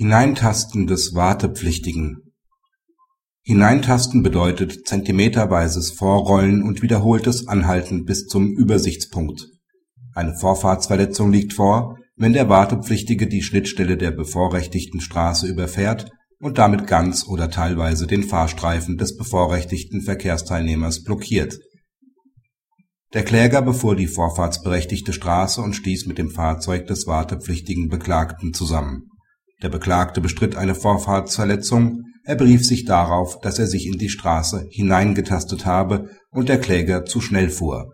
Hineintasten des Wartepflichtigen Hineintasten bedeutet zentimeterweises Vorrollen und wiederholtes Anhalten bis zum Übersichtspunkt. Eine Vorfahrtsverletzung liegt vor, wenn der Wartepflichtige die Schnittstelle der bevorrechtigten Straße überfährt und damit ganz oder teilweise den Fahrstreifen des bevorrechtigten Verkehrsteilnehmers blockiert. Der Kläger befuhr die vorfahrtsberechtigte Straße und stieß mit dem Fahrzeug des wartepflichtigen Beklagten zusammen der Beklagte bestritt eine Vorfahrtsverletzung, er berief sich darauf, dass er sich in die Straße hineingetastet habe und der Kläger zu schnell fuhr.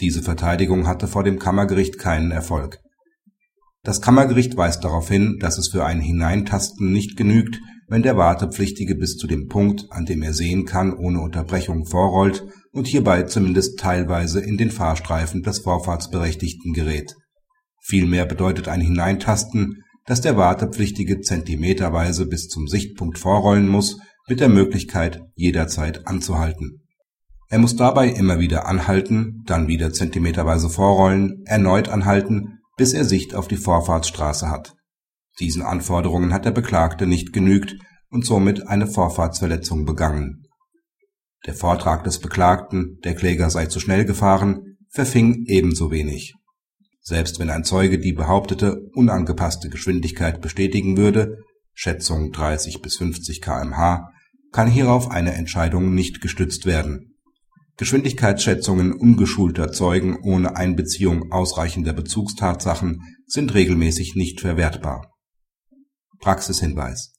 Diese Verteidigung hatte vor dem Kammergericht keinen Erfolg. Das Kammergericht weist darauf hin, dass es für ein Hineintasten nicht genügt, wenn der Wartepflichtige bis zu dem Punkt, an dem er sehen kann, ohne Unterbrechung vorrollt und hierbei zumindest teilweise in den Fahrstreifen des Vorfahrtsberechtigten gerät. Vielmehr bedeutet ein Hineintasten dass der Wartepflichtige zentimeterweise bis zum Sichtpunkt vorrollen muss, mit der Möglichkeit, jederzeit anzuhalten. Er muss dabei immer wieder anhalten, dann wieder zentimeterweise vorrollen, erneut anhalten, bis er Sicht auf die Vorfahrtsstraße hat. Diesen Anforderungen hat der Beklagte nicht genügt und somit eine Vorfahrtsverletzung begangen. Der Vortrag des Beklagten, der Kläger sei zu schnell gefahren, verfing ebenso wenig selbst wenn ein Zeuge die behauptete unangepasste Geschwindigkeit bestätigen würde (Schätzung 30 bis 50 km/h), kann hierauf eine Entscheidung nicht gestützt werden. Geschwindigkeitsschätzungen ungeschulter Zeugen ohne Einbeziehung ausreichender Bezugstatsachen sind regelmäßig nicht verwertbar. Praxishinweis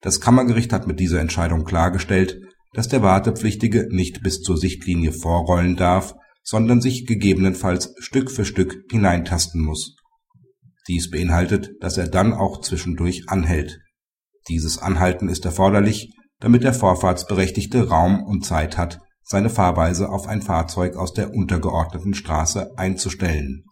Das Kammergericht hat mit dieser Entscheidung klargestellt, dass der Wartepflichtige nicht bis zur Sichtlinie vorrollen darf sondern sich gegebenenfalls Stück für Stück hineintasten muss. Dies beinhaltet, dass er dann auch zwischendurch anhält. Dieses Anhalten ist erforderlich, damit der Vorfahrtsberechtigte Raum und Zeit hat, seine Fahrweise auf ein Fahrzeug aus der untergeordneten Straße einzustellen